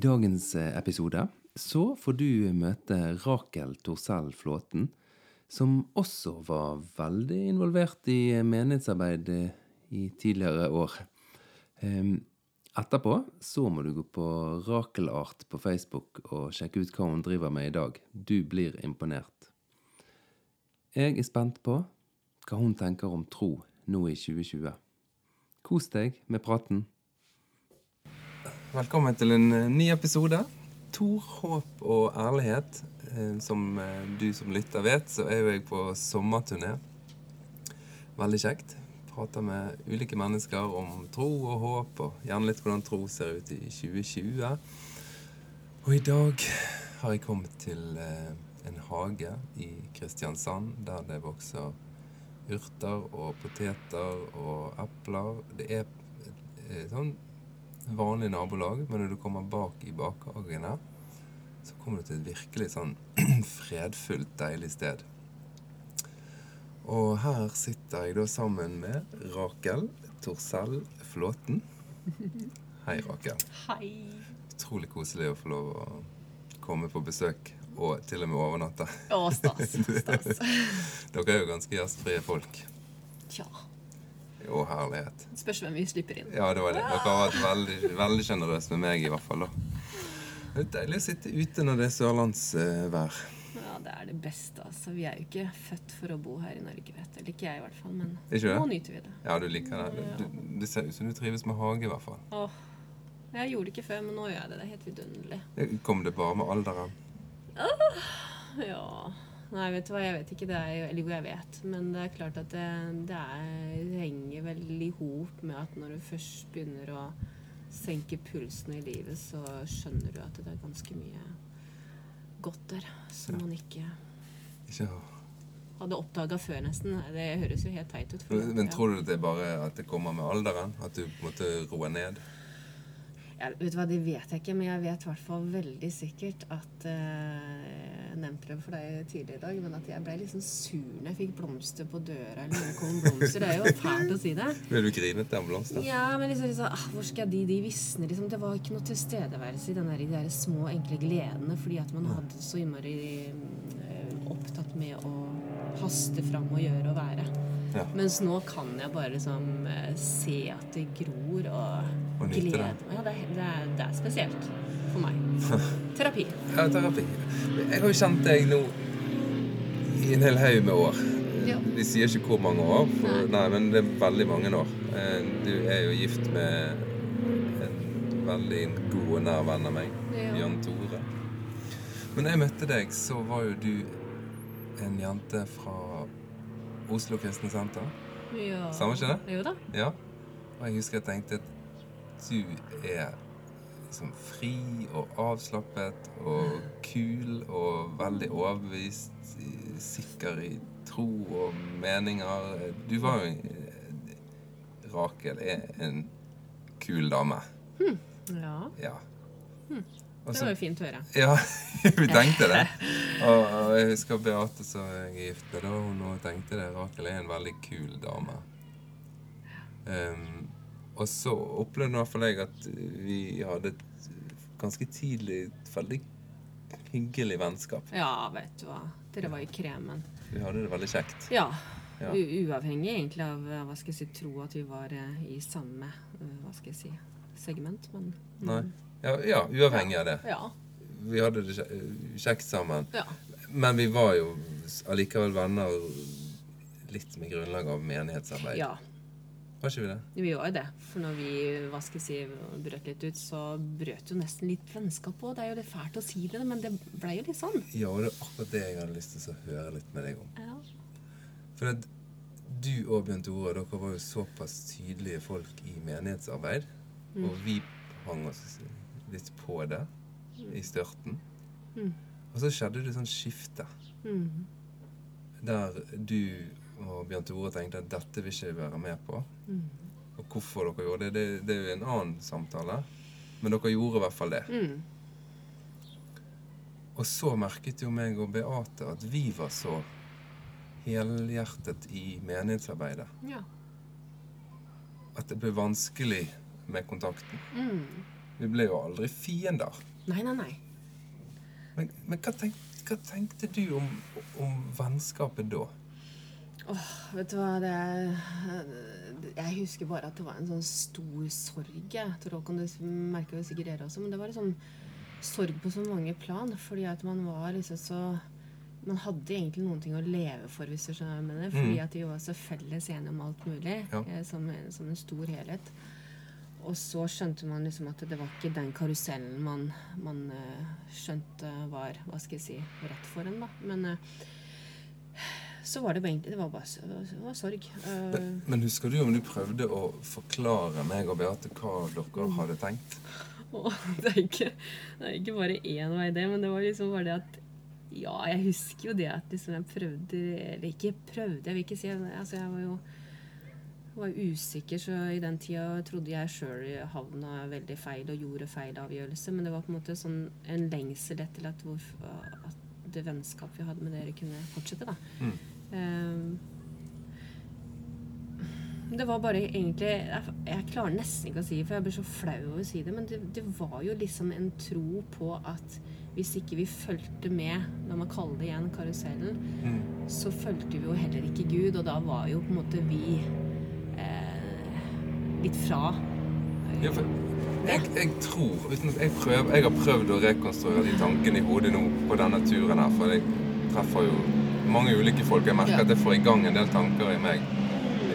dagens eh, episode så får du møte Rakel Torsell Flåten, som også var veldig involvert i menighetsarbeid eh, i tidligere år. Ehm, Etterpå så må du gå på Rakelart på Facebook og sjekke ut hva hun driver med i dag. Du blir imponert. Jeg er spent på hva hun tenker om tro nå i 2020. Kos deg med praten. Velkommen til en eh, ny episode. Tor, håp og ærlighet. Eh, Som eh, du som lytter vet, så er jo jeg på sommerturné. Veldig kjekt. Prater med ulike mennesker om tro og håp, og gjerne litt hvordan tro ser ut i 2020. Og i dag har jeg kommet til en hage i Kristiansand der det vokser urter og poteter og epler. Det er sånn vanlig nabolag, men når du kommer bak i bakhagene, så kommer du til et virkelig sånn fredfullt, deilig sted. Og her sitter jeg da sammen med Rakel Torsell Flåten. Hei, Rakel. Hei. Utrolig koselig å få lov å komme på besøk, og til og med overnatte. Å, stas. stas. Dere er jo ganske gjestfrie folk. Tja. Og herlighet. Spørs hvem vi slipper inn. Ja, det var det. Dere har vært veldig, veldig sjenerøse med meg, i hvert fall. da. Det er deilig å sitte ute når det er sørlandsvær. Ja, det er det beste, altså. Vi er jo ikke født for å bo her i Norge, vet du. Eller ikke jeg, i hvert fall. Men nå nyter vi det. Ja, du liker det. Du, det ser ut som du trives med hage, i hvert fall. Åh. Jeg gjorde det ikke før, men nå gjør jeg det. Det er helt vidunderlig. Kom det bare med alderen? Ja Nei, vet du hva, jeg vet ikke. Det er Eller jo, jeg vet. Men det er klart at det, det, er, henger veldig i hop med at når du først begynner å senke pulsen i livet, så skjønner du at det er ganske mye godt der som Ja. man ikke Ikke hadde oppdaga før, nesten. Det høres jo helt teit ut. for- Men, men tror du det er bare at det kommer med alderen? At du på en måte roer ned? Ja, vet du hva, Det vet jeg ikke, men jeg vet i hvert fall veldig sikkert at eh, Jeg nevnte det for deg tidligere i dag, men at jeg ble liksom sur når jeg fikk blomster på døra. eller noen kom blomster. Det er jo fælt å si det. Ble du grinete av blomster? Ja, men liksom, liksom ah, Hvor skal de? De visner liksom. Det var ikke noe tilstedeværelse i den der, de der små, enkle gledene fordi at man hadde så innmari eh, opptatt med å haste fram og gjøre og være. Ja. Mens nå kan jeg bare liksom eh, se at det gror og, Og glede meg. Ja, det, det, det er spesielt for meg. Terapi. Ja, terapi. Jeg har jo kjent deg nå i en hel haug med år. Ja. Vi sier ikke hvor mange år, for, Nei. nei, men det er veldig mange år. Eh, Du er jo gift med en veldig god og nær venn av meg, Ja. Jan Tore. Men da jeg møtte deg, så var jo du en jente fra Oslo Kristne Senter. Ja. Samme ikke det? Jo da. Ja. Og jeg husker jeg tenkte at du er liksom fri og avslappet og kul og veldig overbevist, sikker i tro og meninger. Du var jo Rakel er en kul dame. Ja. Ja. Og Det var jo fint å høre. ja, vi tenkte det. Og, og jeg husker Beate som jeg er gift med, da, hun også tenkte det. Rakel er en veldig kul dame. Um, og så opplevde i hvert fall jeg at vi hadde et ganske tidlig et veldig hyggelig vennskap. Ja, vet du hva. Dere var i kremen. Vi hadde det veldig kjekt. Ja. Ja. Uavhengig egentlig av eh, hva skal jeg si, tro at vi var eh, i samme eh, hva skal jeg si, segment, men Nei. Ja, ja, uavhengig av det. Ja. Vi hadde det kjekt sammen. ja. Men vi var jo allikevel venner litt med grunnlag av menighetsarbeid. Ja, Var ikke vi det? vi var jo det. For når vi hva skal jeg si, brøt litt ut, så brøt jo nesten litt vennskap òg. Det er jo litt fælt å si det, men det ble jo litt sånn. Ja, og det er akkurat det jeg hadde lyst til å høre litt med deg om. Ja. For at du og Bjørn Tore, dere var jo såpass tydelige folk i menighetsarbeid. Mm. Og vi hang oss litt på det i størten. Mm. Og så skjedde det sånn skifte Mm. der du og Bjørn Tore tenkte at dette vil ikke være med på. Mm. Og hvorfor dere gjorde det, det, det er jo en annen samtale. Men dere gjorde i hvert fall det. Mm. Og så merket jo meg og Beate at vi var så helhjertet i menighetsarbeidet Ja. at det ble vanskelig med kontakten. Vi ble jo aldri fiender. Nei, nei, nei. Men, men hva, tenk, hva tenkte du om, om vennskapet da? Åh, vet du hva, det Jeg husker bare at det var en sånn stor sorg. jeg. Tror Håkon, det merker det sikkert dere også, men det var en sånn sorg på så mange plan. Fordi at man var liksom så Man hadde egentlig noen ting å leve for, hvis du skjønner hva jeg mener. Fordi Mm. at vi var så felles enige om alt mulig, Ja. eh, som, som en stor helhet. Og så skjønte man liksom at det var ikke den karusellen man, man eh, skjønte var hva skal jeg si, rett for en. da. Men eh, så var det bare egentlig Det var bare det var sorg. Eh, Men, men husker du om du prøvde å forklare meg og Beate hva dere hadde tenkt? Oh, det er ikke, det er ikke bare én vei, det, men det var liksom bare det at Ja, jeg husker jo det at liksom jeg prøvde Eller ikke prøvde, jeg vil ikke si altså Jeg var jo var usikker, så i den tida trodde jeg sjøl havna veldig feil og gjorde feil avgjørelse. Men det var på en måte sånn en lengsel etter at, at det vennskapet vi hadde med dere, kunne fortsette. da. Mm. Um, det var bare egentlig jeg, jeg klarer nesten ikke å si det, for jeg blir så flau over å si det. Men det, det var jo liksom en tro på at hvis ikke vi fulgte med, la meg kalle det igjen karusellen, Mm. så fulgte vi jo heller ikke Gud, og da var jo på en måte vi litt fra. Ja, for jeg, jeg tror jeg, prøver, jeg har prøvd å rekonstruere de tankene i hodet nå på denne turen her, for jeg treffer jo mange ulike folk. Jeg merker Ja. at jeg får i gang en del tanker i meg.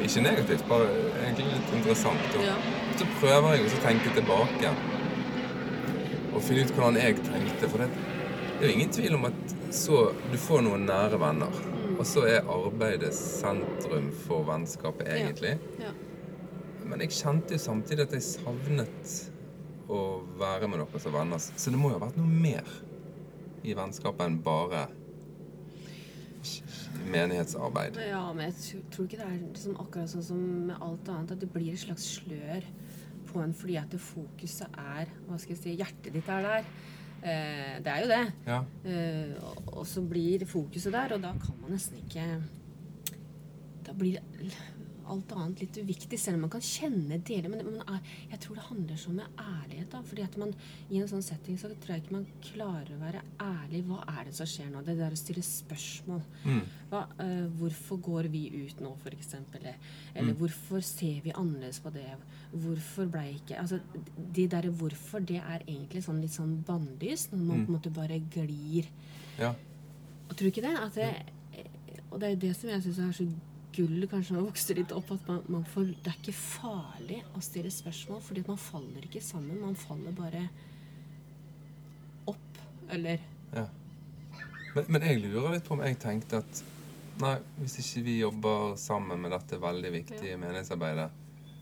Ikke negativt, bare egentlig litt interessant. Og Ja. så prøver jeg å tenke tilbake og finne ut hvordan jeg tenkte. For det, det er jo ingen tvil om at så, du får noen nære venner. Mm. Og så er arbeidet sentrum for vennskapet, Ja. egentlig. Ja. Men jeg kjente jo samtidig at jeg savnet å være med dere som venner. Så det må jo ha vært noe mer i vennskapet enn bare menighetsarbeid. Ja, men jeg tror- ikke det er liksom akkurat sånn som med alt annet, at det blir et slags slør på en fordi at det fokuset er Hva skal jeg si Hjertet ditt er der. Eh, det er jo det. Ja. Eh, og, og så blir fokuset der, og da kan man nesten ikke Da blir alt annet litt uviktig, selv om man kan kjenne deler. Men, men er, jeg tror det handler så med ærlighet. da, fordi at man I en sånn setting så tror jeg ikke man klarer å være ærlig. Hva er det som skjer nå? Det der å stille spørsmål. Mm. Hva, uh, hvorfor går vi ut nå, f.eks.? Eller, eller Mm. hvorfor ser vi annerledes på det? Hvorfor ble ikke Altså, De derre hvorfor, det er egentlig sånn litt sånn bannlyst. Når man Mm. på en måte bare glir. ja. Og tror du ikke det? At det og det er jo det som jeg syns er så gull kanskje man vokser litt opp, at man, man får, det er ikke farlig å stille spørsmål, fordi man faller ikke sammen. Man faller bare opp. Eller ja. Men, men jeg lurer litt på om jeg tenkte at Nei, hvis ikke vi jobber sammen med dette veldig viktige menighetsarbeidet,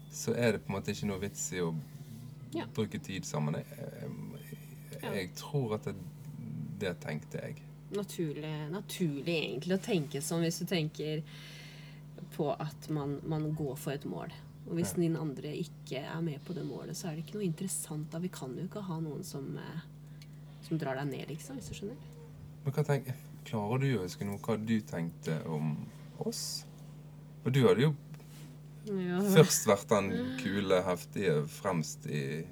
så er det på en måte ikke noe vits i å Ja. bruke tid sammen. Jeg, jeg, Ja. jeg tror at det, det tenkte jeg. naturlig, naturlig egentlig å tenke sånn hvis du tenker på at man, man går for et mål. Og hvis din andre ikke er med på det målet, så er det ikke noe interessant. da. Vi kan jo ikke ha noen som, eh, som drar deg ned, liksom, hvis du skjønner. Men hva tenker, Klarer du å huske noe hva du tenkte om oss? For du hadde jo Ja. først vært den kule, heftige fremst i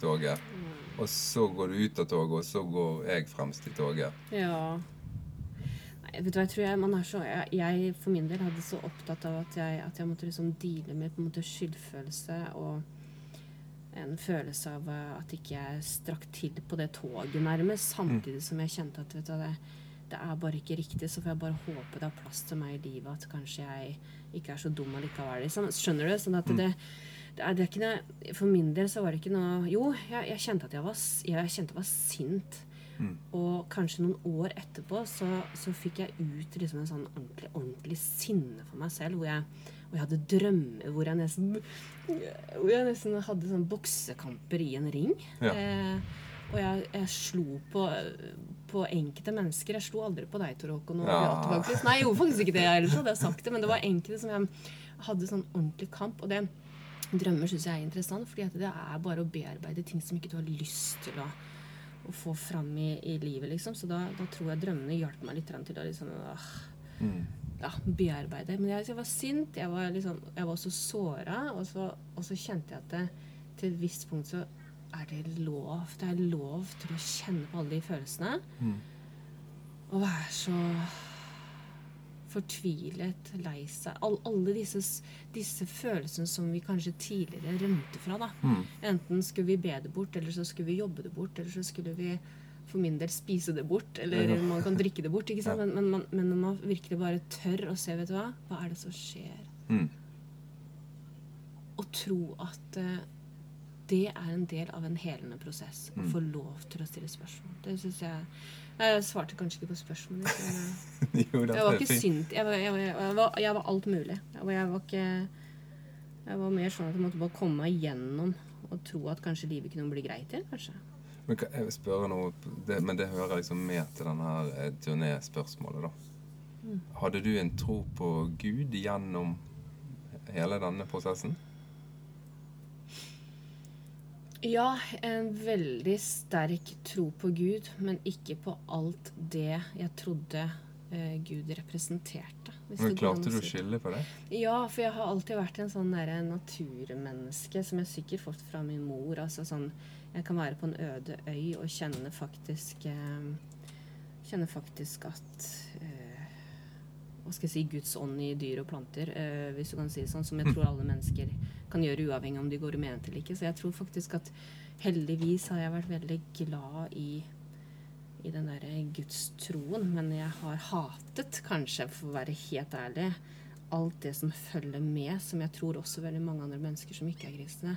toget. Og så går du ut av toget, og så går jeg fremst i toget. Ja. Vet du hva, jeg tror jeg, man er så, jeg, jeg for min del hadde så opptatt av at jeg, at jeg måtte liksom deale med på en måte skyldfølelse og en følelse av eh, at ikke jeg strakk til på det toget nærmest, samtidig som jeg kjente at vet du, det, det er bare ikke riktig, så får jeg bare håpe det er plass til meg i livet, at kanskje jeg ikke er så dum allikevel. Liksom. Skjønner du? Sånn at det, det, er, det er ikke noe, For min del så var det ikke noe Jo, jeg, jeg kjente at jeg var, jeg kjente jeg var sint. Og kanskje noen år etterpå så, så fikk jeg ut liksom en sånn ordentlig, ordentlig sinne for meg selv. Hvor jeg, hvor jeg hadde drømmer hvor jeg nesten Hvor jeg nesten hadde sånn boksekamper i en ring. Ja. Eh, og jeg, jeg slo på, på enkelte mennesker. Jeg slo aldri på deg, Tor Håkon. og Ja. Nei, jeg gjorde faktisk ikke det. Ellers hadde jeg sagt det. Men det var enkelte som jeg hadde sånn ordentlig kamp. Og det drømmer syns jeg er interessant, fordi det er bare å bearbeide ting som ikke du har lyst til å å få fram i, i livet, liksom. Så da, da tror jeg drømmene hjalp meg litt til å liksom åh, Mm. ja, bearbeide. Men jeg, jeg var sint, jeg var, liksom, jeg var også såra, og så, og så kjente jeg at det, til et visst punkt så er det lov. Det er lov til å kjenne på alle de følelsene. Mm. Og være så fortvilet, lei seg. All, alle disse, disse følelsene som vi kanskje tidligere rømte fra. da. Mm. Enten skulle vi be det bort, eller så skulle vi jobbe det bort, eller så skulle vi for min del spise det bort, eller Ja. man kan drikke det bort. ikke sant? Ja. Men, men, men når man virkelig bare tør å se, vet du hva, hva er det som skjer? Mm. Og tro at uh, det er en del av en helende prosess. Mm. få lov til å stille spørsmål. Det synes jeg Jeg svarte kanskje ikke på spørsmålet. ditt, eh, jo, jeg var ikke sint. Jeg var, jeg, var, jeg, var, jeg var alt mulig. Jeg var, ikke Jeg var mer sånn at jeg måtte bare komme meg gjennom og tro at kanskje livet kunne bli greit igjen. kanskje. Men jeg vil spørre noe, det, men det hører liksom med til denne her eh, turnéspørsmålet, da. Mm. Hadde du en tro på Gud gjennom hele denne prosessen? Ja, en veldig sterk tro på Gud, men ikke på alt det jeg trodde uh, Gud representerte. hvis Men klarte du å skille på det? Ja, for jeg har alltid vært en sånn der naturmenneske som jeg sikkert fått fra min mor. Altså sånn Jeg kan være på en øde øy og kjenne faktisk uh, Kjenne faktisk at eh, Hva skal jeg si Guds ånd i dyr og planter, eh, hvis du kan si det sånn. Som jeg tror alle mennesker kan gjøre uavhengig om de går i menighet eller ikke. Så jeg tror faktisk at heldigvis har jeg vært veldig glad i i den der gudstroen, men jeg har hatet, kanskje, for å være helt ærlig, alt det som følger med, som jeg tror også veldig mange andre mennesker som ikke er kristne,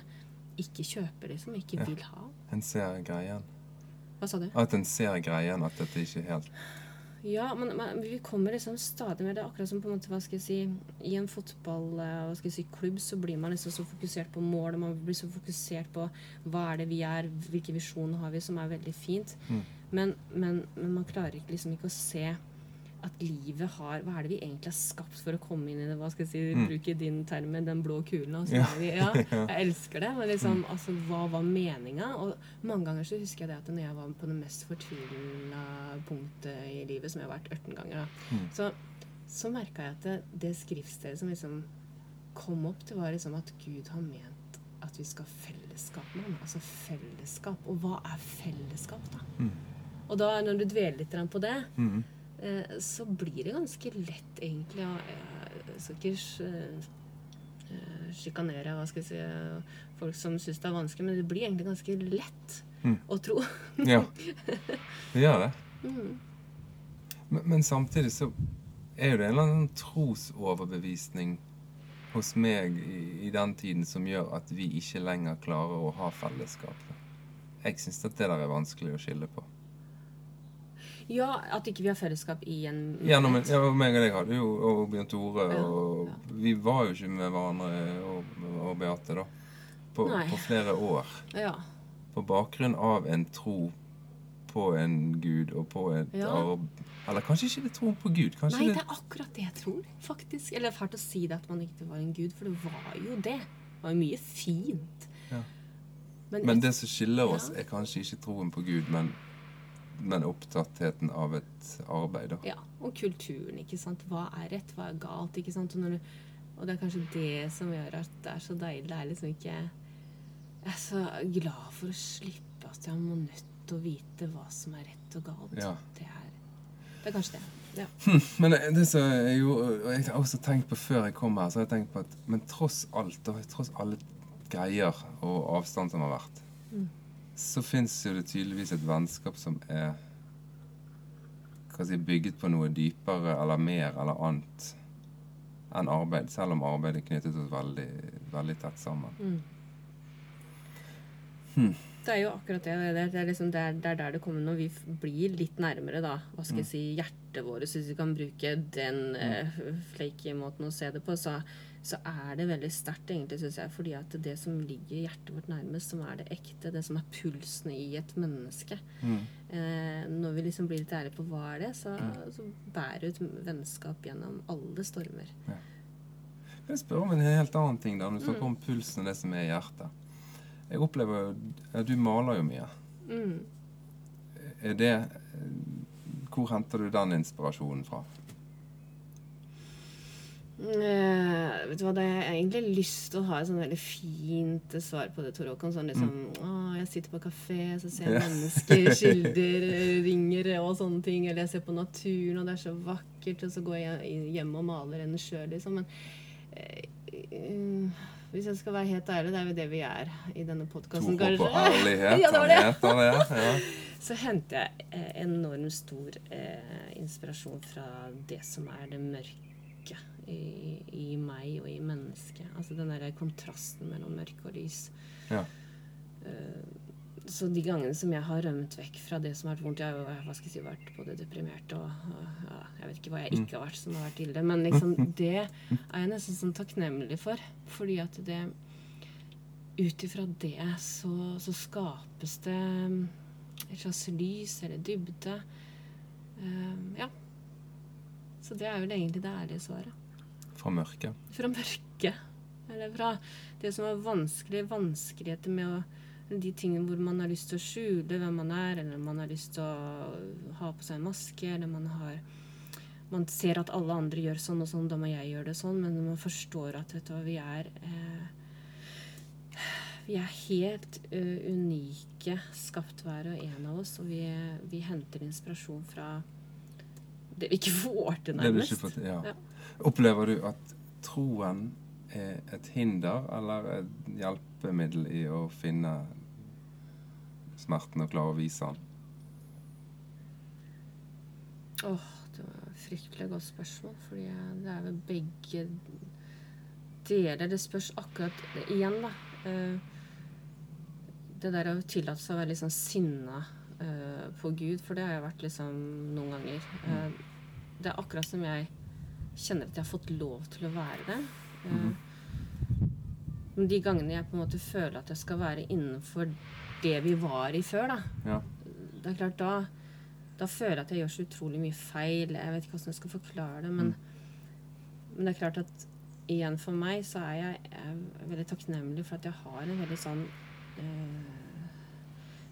ikke kjøper, liksom, ikke Ja. vil ha. En ser greien. Hva sa du? At en ser greien, at dette ikke er helt Ja, men, men vi kommer liksom stadig mer Det er akkurat som på en måte, hva skal jeg si I en fotball, eh, si, klubb så blir man liksom så fokusert på mål, og man blir så fokusert på hva er det vi er, hvilke visjoner har vi, som er veldig fint. Mm. Men, men, men man klarer ikke liksom ikke å se at livet har Hva er det vi egentlig har skapt for å komme inn i det? Hva skal jeg si, Mm. bruke din term, den blå kulen? Ja. vi, ja, jeg elsker det. Men liksom, altså, hva var meninga? Og mange ganger så husker jeg det at når jeg var på det mest fortvilende punktet i livet, som jeg har vært 18 ganger, da, Mm. så, så merka jeg at det, det skriftstedet som liksom kom opp, det var liksom at Gud har ment at vi skal ha fellesskap med ham. Altså fellesskap. Og hva er fellesskap, da? Mm. Og da, når du dveler litt på det, mm. Eh, så blir det ganske lett, egentlig. Jeg skal ikke eh, eh, sjikanere hva skal jeg si, eh, folk som syns det er vanskelig, men det blir egentlig ganske lett Mm. å tro. Ja. Det gjør det. Mm. Men, men samtidig så er det en eller annen trosoverbevisning hos meg i, i den tiden som gjør at vi ikke lenger klarer å ha fellesskap. Jeg syns at det der er vanskelig å skille på. Ja, at ikke vi har fellesskap i en Gjennom, ja, meg og deg hadde jo, og Bjørn Tore, Ja, og ja. vi var jo ikke med hverandre og, og Beate, da. På, på flere år. Ja. På bakgrunn av en tro på en gud og på et Ja. arv Eller kanskje ikke det troen på Gud. Kanskje Nei, det, er akkurat det jeg tror, faktisk. Eller det er fælt å si det at man ikke var en gud, for det var jo det. Det var jo mye fint. Ja. Men, Men det som skiller oss, Ja. er kanskje ikke troen på Gud, men, men opptattheten av et arbeid. da. Ja, og kulturen, ikke sant. Hva er rett, hva er galt, ikke sant. Og, du, og det er kanskje det som gjør at det er så deilig. Det er liksom ikke Jeg er så glad for å slippe at jeg må nødt til å vite hva som er rett og galt. Ja. Det, er, det er kanskje det. Ja. Men det- det som jeg gjorde, og jeg har også tenkt på før jeg kom her, så har jeg tenkt på at men tross alt, og tross alle greier og avstand som har vært, Mm. Så fins det tydeligvis et vennskap som er hva si, bygget på noe dypere eller mer eller annet enn arbeid, selv om arbeid er knyttet oss veldig, veldig tett sammen. Mm. Hmm. Det er jo akkurat det. Det er, liksom, der, er, det er der det kommer når vi blir litt nærmere, da. Hva skal jeg si, hjertet vårt, hvis vi kan bruke den uh, flaky måten å se det på, så, så er det veldig sterkt, egentlig, syns jeg. Fordi at det som ligger hjertet vårt nærmest, som er det ekte, det som er pulsen i et menneske Mm. eh, Når vi liksom blir litt ærlige på hva er det, så, så bærer ut vennskap gjennom alle stormer. Kan jeg spørre om en helt annen ting, da, når du snakker om pulsen og det som er hjertet? Jeg opplever jo at Du maler jo mye. Mm. Er det Hvor henter du den inspirasjonen fra? Eh, vet du hva, det er egentlig lyst til å ha et sånn veldig fint svar på det, Tor Håkon. Sånn liksom Å, jeg sitter på kafé, så ser jeg mennesker, kilder, ringer og sånne ting. Eller jeg ser på naturen, og det er så vakkert, og så går jeg hjem og maler en sjøl, liksom. Men uh, hvis jeg skal være helt ærlig, det er jo det vi er i denne podkasten, kanskje. På ærlighet, ja, det var det. Heter. Ja. Så henter jeg eh, enormt stor eh, inspirasjon fra det som er det mørke i, i, meg og i mennesket. Altså den derre kontrasten mellom mørke og lys. Ja. Uh, så de gangene som jeg har rømt vekk fra det som har vært vondt Jeg har si, vært både deprimert og, og ja, Jeg vet ikke hva jeg ikke har vært som har vært ille. Men liksom, det er jeg nesten sånn takknemlig for. Fordi at det Ut ifra det så, så, skapes det et slags lys eller dybde. Uh, ja. Så det er vel egentlig det ærlige svaret. Fra mørket? Fra mørket. Eller fra det som er vanskelig, vanskeligheter med å de tingene hvor man har lyst til å skjule hvem man er, eller man har lyst til å ha på seg en maske, eller man har man ser at alle andre gjør sånn og sånn, da må jeg gjøre det sånn. Men man forstår at vet du hva, vi er eh, Vi er helt uh, unike skapt hver og en av oss. Og vi, vi, henter inspirasjon fra det vi ikke får til, nærmest. Får til, ja. Ja. Opplever du at troen er et hinder eller et hjelpemiddel i å finne smerten og klare å vise den? Åh, oh, det var et fryktelig godt spørsmål. Fordi det er vel begge deler. Det spørs akkurat Igjen, da. Uh, det der å tillate seg å være litt sånn sinna uh, på Gud, for det har jeg vært liksom noen ganger. Uh, det er akkurat som jeg kjenner at jeg har fått lov til å være det. Mm. Men de gangene jeg på en måte føler at jeg skal være innenfor det vi var i før, da. Ja. Det er klart, da, da føler jeg at jeg gjør så utrolig mye feil. Jeg vet ikke hvordan jeg skal forklare det, men, mm. men det er klart at igjen for meg så er jeg, jeg er veldig takknemlig for at jeg har en veldig sånn øh,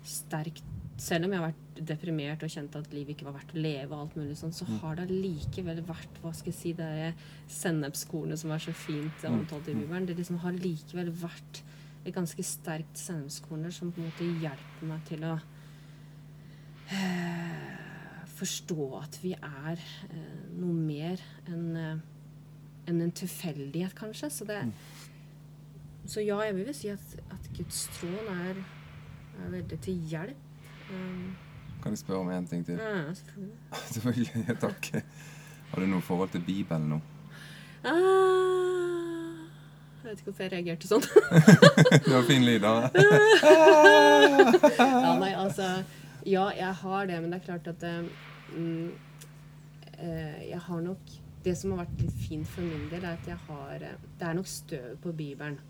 sterk Selv om jeg har vært deprimert og kjent at livet ikke var verdt å leve, og alt mulig sånn, så mm. har det likevel vært hva skal jeg si, det sennepskornet som er så fint mm. omtalt i Bibelen, det liksom har likevel vært et ganske sterkt sennepskorner som på en måte hjelper meg til å eh, forstå at vi er eh, noe mer enn enn en, en tilfeldighet, kanskje. Så, det, mm. så ja, jeg vil si at, at Guds tråd er, er, veldig til hjelp. Um, kan jeg spørre om én ting til? Ja, selvfølgelig. ja, Takk. Har du noe forhold til Bibelen nå? Ah, jeg vet ikke hvorfor jeg reagerte sånn. det var fin lyd, da. ja, nei, altså Ja, jeg har det, men det er klart at um, Jeg har nok Det som har vært litt fint for min del, er at jeg har Det er nok støv på Bibelen.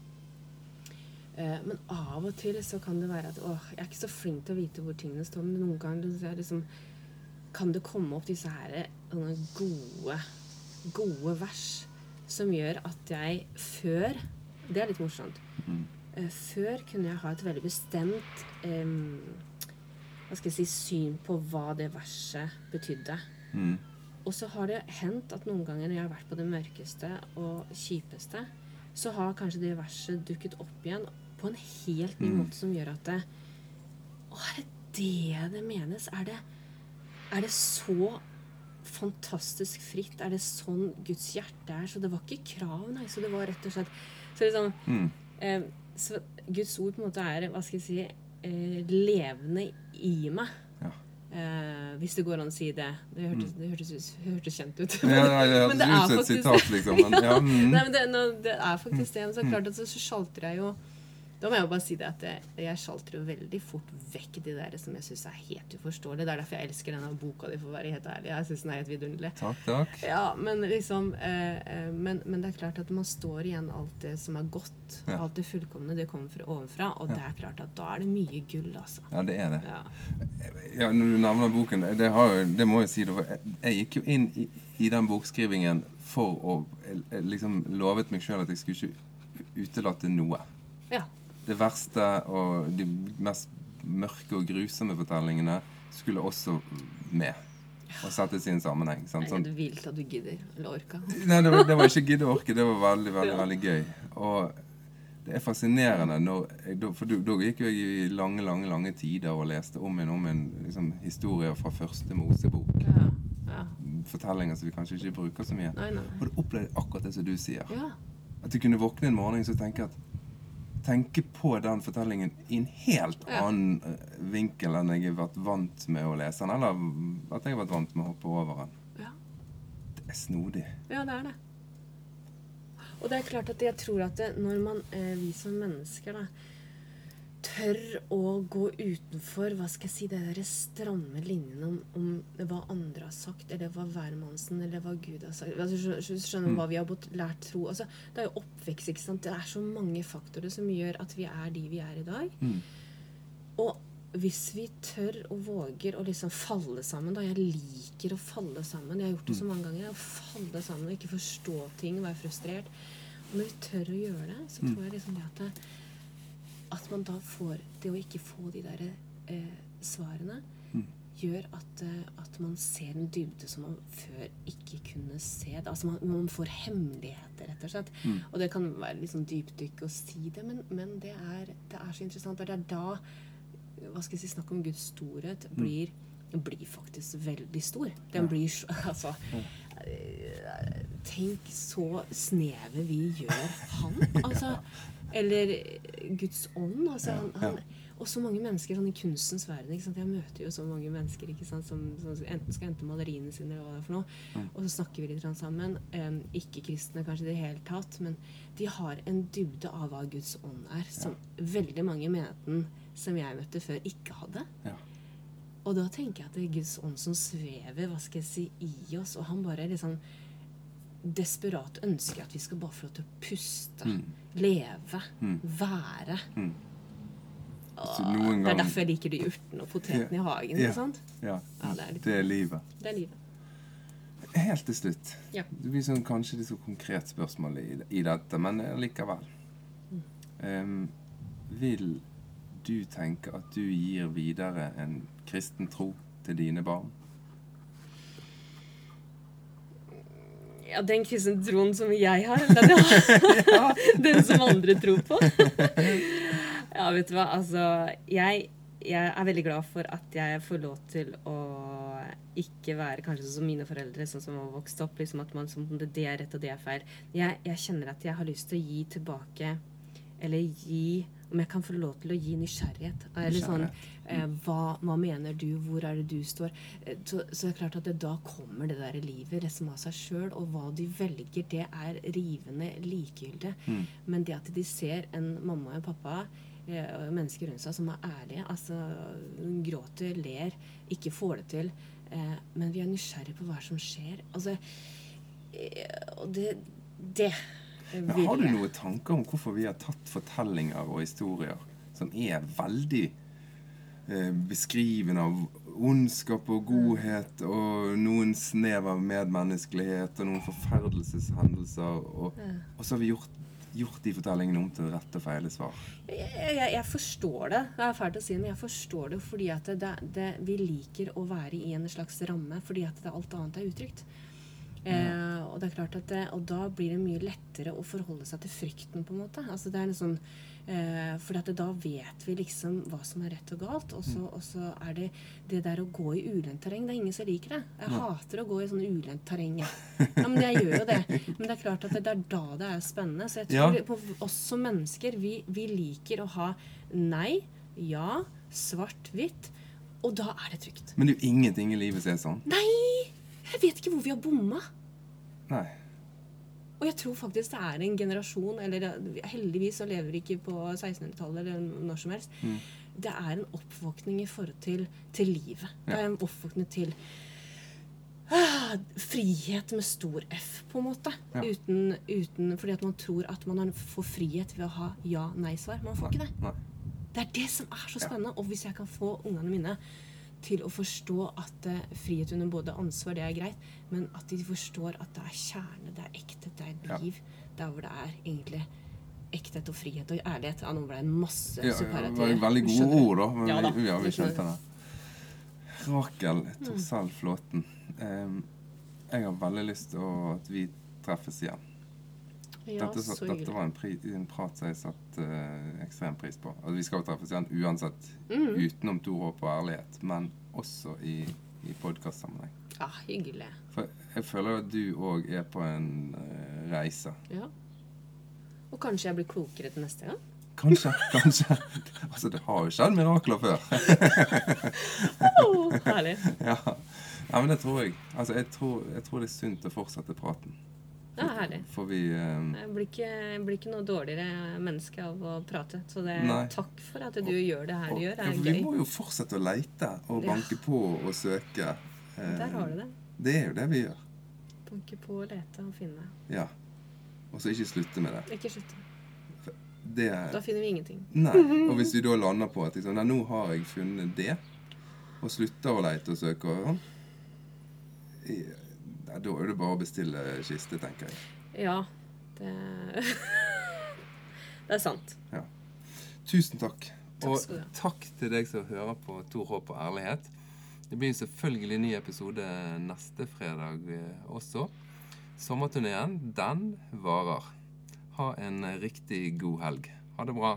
Uh, men av og til så kan det være at åh, jeg er ikke så flink til å vite hvor tingene står, men noen ganger liksom, kan det komme opp disse her gode, gode vers som gjør at jeg før Det er litt morsomt. Mm. Uh, før kunne jeg ha et veldig bestemt um, hva skal jeg si, syn på hva det verset betydde. Mm. Og så har det hendt at noen ganger når jeg har vært på det mørkeste og kjipeste, så har kanskje det verset dukket opp igjen på en helt ny mm. måte som gjør at det, Å, er det det det menes? Er det, er det så fantastisk fritt. Er det sånn Guds hjerte er? Så det var ikke krav, nei. Så det var rett og slett Så, liksom, mm. eh, så Guds ord på en måte er hva skal jeg si, eh, levende i meg. Ja. Eh, hvis det går an å si det. Det hørtes, mm. det hørtes, hørtes kjent ut. ja, ja, ja, men det er faktisk, sitat, liksom. Men, mm. men det, er faktisk det. Men så klart at så, så sjalter jeg jo da må jeg jo bare si det at jeg, jeg sjalter jo veldig fort vekk de der som jeg syns er helt uforståelige. Det er derfor jeg elsker denne boka di, for å være helt ærlig. Jeg syns den er helt vidunderlig. Takk, takk. Ja, men liksom eh, eh, men, men, det er klart at man står igjen alt det som er godt. Ja. Alt det fullkomne. Det kommer fra ovenfra. Og ja. det er klart at da er det mye gull, altså. Ja, det er det. Ja, ja når du navner boken, det, har, det, må jeg si Jeg, jeg gikk jo inn i, i den bokskrivingen for å liksom lovet meg sjøl at jeg skulle ikke utelate noe. Ja det verste og de mest mørke og grusomme fortellingene skulle også med. Og settes i en sammenheng. Sant? Sånn, det er vilt at du gidder eller orker. Nei, det var, det var ikke gidde og orke. Det var veldig, veldig, ja. veldig gøy. Og det er fascinerende når For da gikk jeg i lange, lange lange tider og leste om en om en liksom, historie fra første Mosebok. Ja. ja. Fortellinger som vi kanskje ikke bruker så mye. Nei, nei. Og da opplevde akkurat det som du sier. Ja. At du kunne våkne en morgen og tenke at Tenke på den fortellingen i en helt annen eh, vinkel enn jeg har vært vant med å lese den, eller at jeg har vært vant med å hoppe over den. ja. Det er snodig. Ja, det er det. Og det er klart at jeg tror at det, når man, eh, vi som mennesker, da, tør å gå utenfor hva skal jeg si, det der stramme linjene om, om hva andre har sagt, eller hva hvermannsen eller hva Gud har sagt altså, Skjønner skjø- hva vi har lært tro. Altså, det er jo oppvekst, ikke sant. Det er så mange faktorer som gjør at vi er de vi er i dag. Mm. Og hvis vi tør og våger å liksom falle sammen da, Jeg liker å falle sammen. Jeg har gjort det så mange ganger. Å falle sammen og ikke forstå ting være frustrert. Og når vi tør å gjøre det, så tror jeg liksom det at, det, at man da får Det å ikke få de der eh, svarene, gjør at, eh, at man ser en dybde som man før ikke kunne se. Det. Altså man, man får hemmeligheter, rett og slett. Og det kan være litt sånn dypdykk å si det, men, men det, er, det er så interessant. Og det er da hva skal jeg si, snakk om Guds storhet blir, blir faktisk veldig stor. Den blir så Altså eh, Tenk så sneve vi gjør han. Altså Eller Guds ånd. Altså, han, han, og så mange mennesker sånn i kunstens verden. Ikke sant? Jeg møter jo så mange mennesker ikke sant? Som, som enten skal hente maleriene sine, eller hva det er for noe. Og så snakker vi litt sammen. Um, Ikke-kristne kanskje i det hele tatt, men de har en dybde av hva Guds ånd er, som veldig mange i menigheten som jeg møtte før, ikke hadde. Ja. Og da tenker jeg at det er Guds ånd som svever hva skal jeg si, i oss, og han bare liksom desperat ønsker at vi skal bare få lov til å puste, leve, være. Mm. Åh, gang... Det er derfor jeg liker de urtene og potetene i hagen. Yeah. sant? Yeah. Ja, det er litt- Det er livet. Det er livet. Helt til slutt. Ja. Det blir sånn, kanskje litt så konkret spørsmål i, i dette, men likevel. Um, vil du tenke at du gir videre en kristen tro til dine barn? Ja, den kristne troen som jeg har, den, ja. den som andre tror på. ja, vet du hva, altså jeg, jeg er veldig glad for at jeg får lov til å ikke være kanskje sånn som mine foreldre, sånn som har vokst opp. liksom At man som det, er rett og det er feil. Jeg, jeg kjenner at jeg har lyst til å gi tilbake, eller gi Om jeg kan få lov til å gi nysgjerrighet. Eller sånn eh, hva, hva mener du? Hvor er det du står? Eh, Så, så det er klart at det, da kommer det der livet resten av seg sjøl. Og hva de velger, det er rivende likegyldig. Men det at de ser en mamma og en pappa eh, mennesker rundt seg som er ærlige, altså gråter, ler, ikke får det til, eh, men vi er nysgjerrige på hva som skjer. Altså, eh, og det, det Men har du noen tanker om hvorfor vi har tatt fortellinger og historier som er veldig eh, beskrivende av ondskap og godhet og noen snev av medmenneskelighet og noen forferdelseshendelser, og, og så har vi gjort, gjort de fortellingene om til rette og feile svar? Jeg, jeg, jeg forstår det. Det er fælt å si, men jeg forstår det fordi at det, det, vi liker å være i en slags ramme fordi at det, alt annet er utrygt. Eh, og det er klart at det, og da blir det mye lettere å forholde seg til frykten, på en måte. Altså det er liksom eh, For da vet vi liksom hva som er rett og galt. Og så, og er det det der å gå i ulendt terreng. Det er ingen som liker det. Jeg hater å gå i sånn ulendt terreng. Ja, men jeg gjør jo det. Men det er klart at det, er da det er spennende. Så jeg tror Ja. på oss som mennesker, vi, vi liker å ha nei, ja, svart-hvitt. Og da er det trygt. Men det er jo ingenting i livet som er sånn. Nei! Jeg vet ikke hvor vi har bomma. Nei. Og jeg tror faktisk det er en generasjon eller Heldigvis så lever vi ikke på 1600-tallet eller når som helst. Mm. Det er en oppvåkning i forhold til, til livet. Det er en oppvåkning til ah, frihet med stor F, på en måte. Ja. Uten, uten, fordi at man tror at man får frihet ved å ha ja-nei-svar. Man får ikke det. Nei. Det er det som er så spennende. Og hvis jeg kan få ungene mine til å forstå at eh, frihet under både ansvar, det er greit, men at de forstår at det er kjerne, det er ekte, det er Ja. liv. Der hvor det er egentlig ekthet og frihet og ærlighet. Ja, nå ble det masse Ja, ja, det var veldig gode ord, da. Men Ja da, vi, ja, vi skjønte det. Rakel Torsell Flåten. em, jeg har veldig lyst til at vi treffes igjen. Ja, dette, så dette var en, pri, en prat som jeg satte uh, ekstrem pris på. Altså, vi skal jo treffes igjen uansett, mm. utenom to håp og ærlighet, men også i, i podkastsammenheng. Ja, hyggelig. For jeg føler at du òg er på en uh, reise. Ja. Og kanskje jeg blir klokere til neste gang? Kanskje, kanskje. Altså, det har jo skjedd mirakler før. Oh, herlig. ja. ja, men det tror jeg. Altså, jeg tror, jeg tror det er sunt å fortsette praten. Ja, herlig. For vi eh, Jeg blir, ikke, jeg blir ikke noe dårligere menneske av å prate. Så det, Nei. takk for at du gjør det her og- du gjør. Det er Vi gøy. må jo fortsette å leite og Ja. banke på og søke. Eh, Der har du det. Det er jo det vi gjør. Banke på, lete og finne. Ja. Og så ikke slutte med det. Ikke slutte. det Da finner vi ingenting. Nei. Og hvis vi da lander på at liksom, nei, nå har jeg funnet det, og slutter å leite og søke og sånn, ja, da er det bare å bestille kiste, tenker jeg. Ja, det Det er sant. Tusen takk. Takk Og takk til deg som hører på Tor Håp og ærlighet. Det blir selvfølgelig ny episode neste fredag eh, også. Sommerturneen, den varer. Ha en riktig god helg. Ha det bra.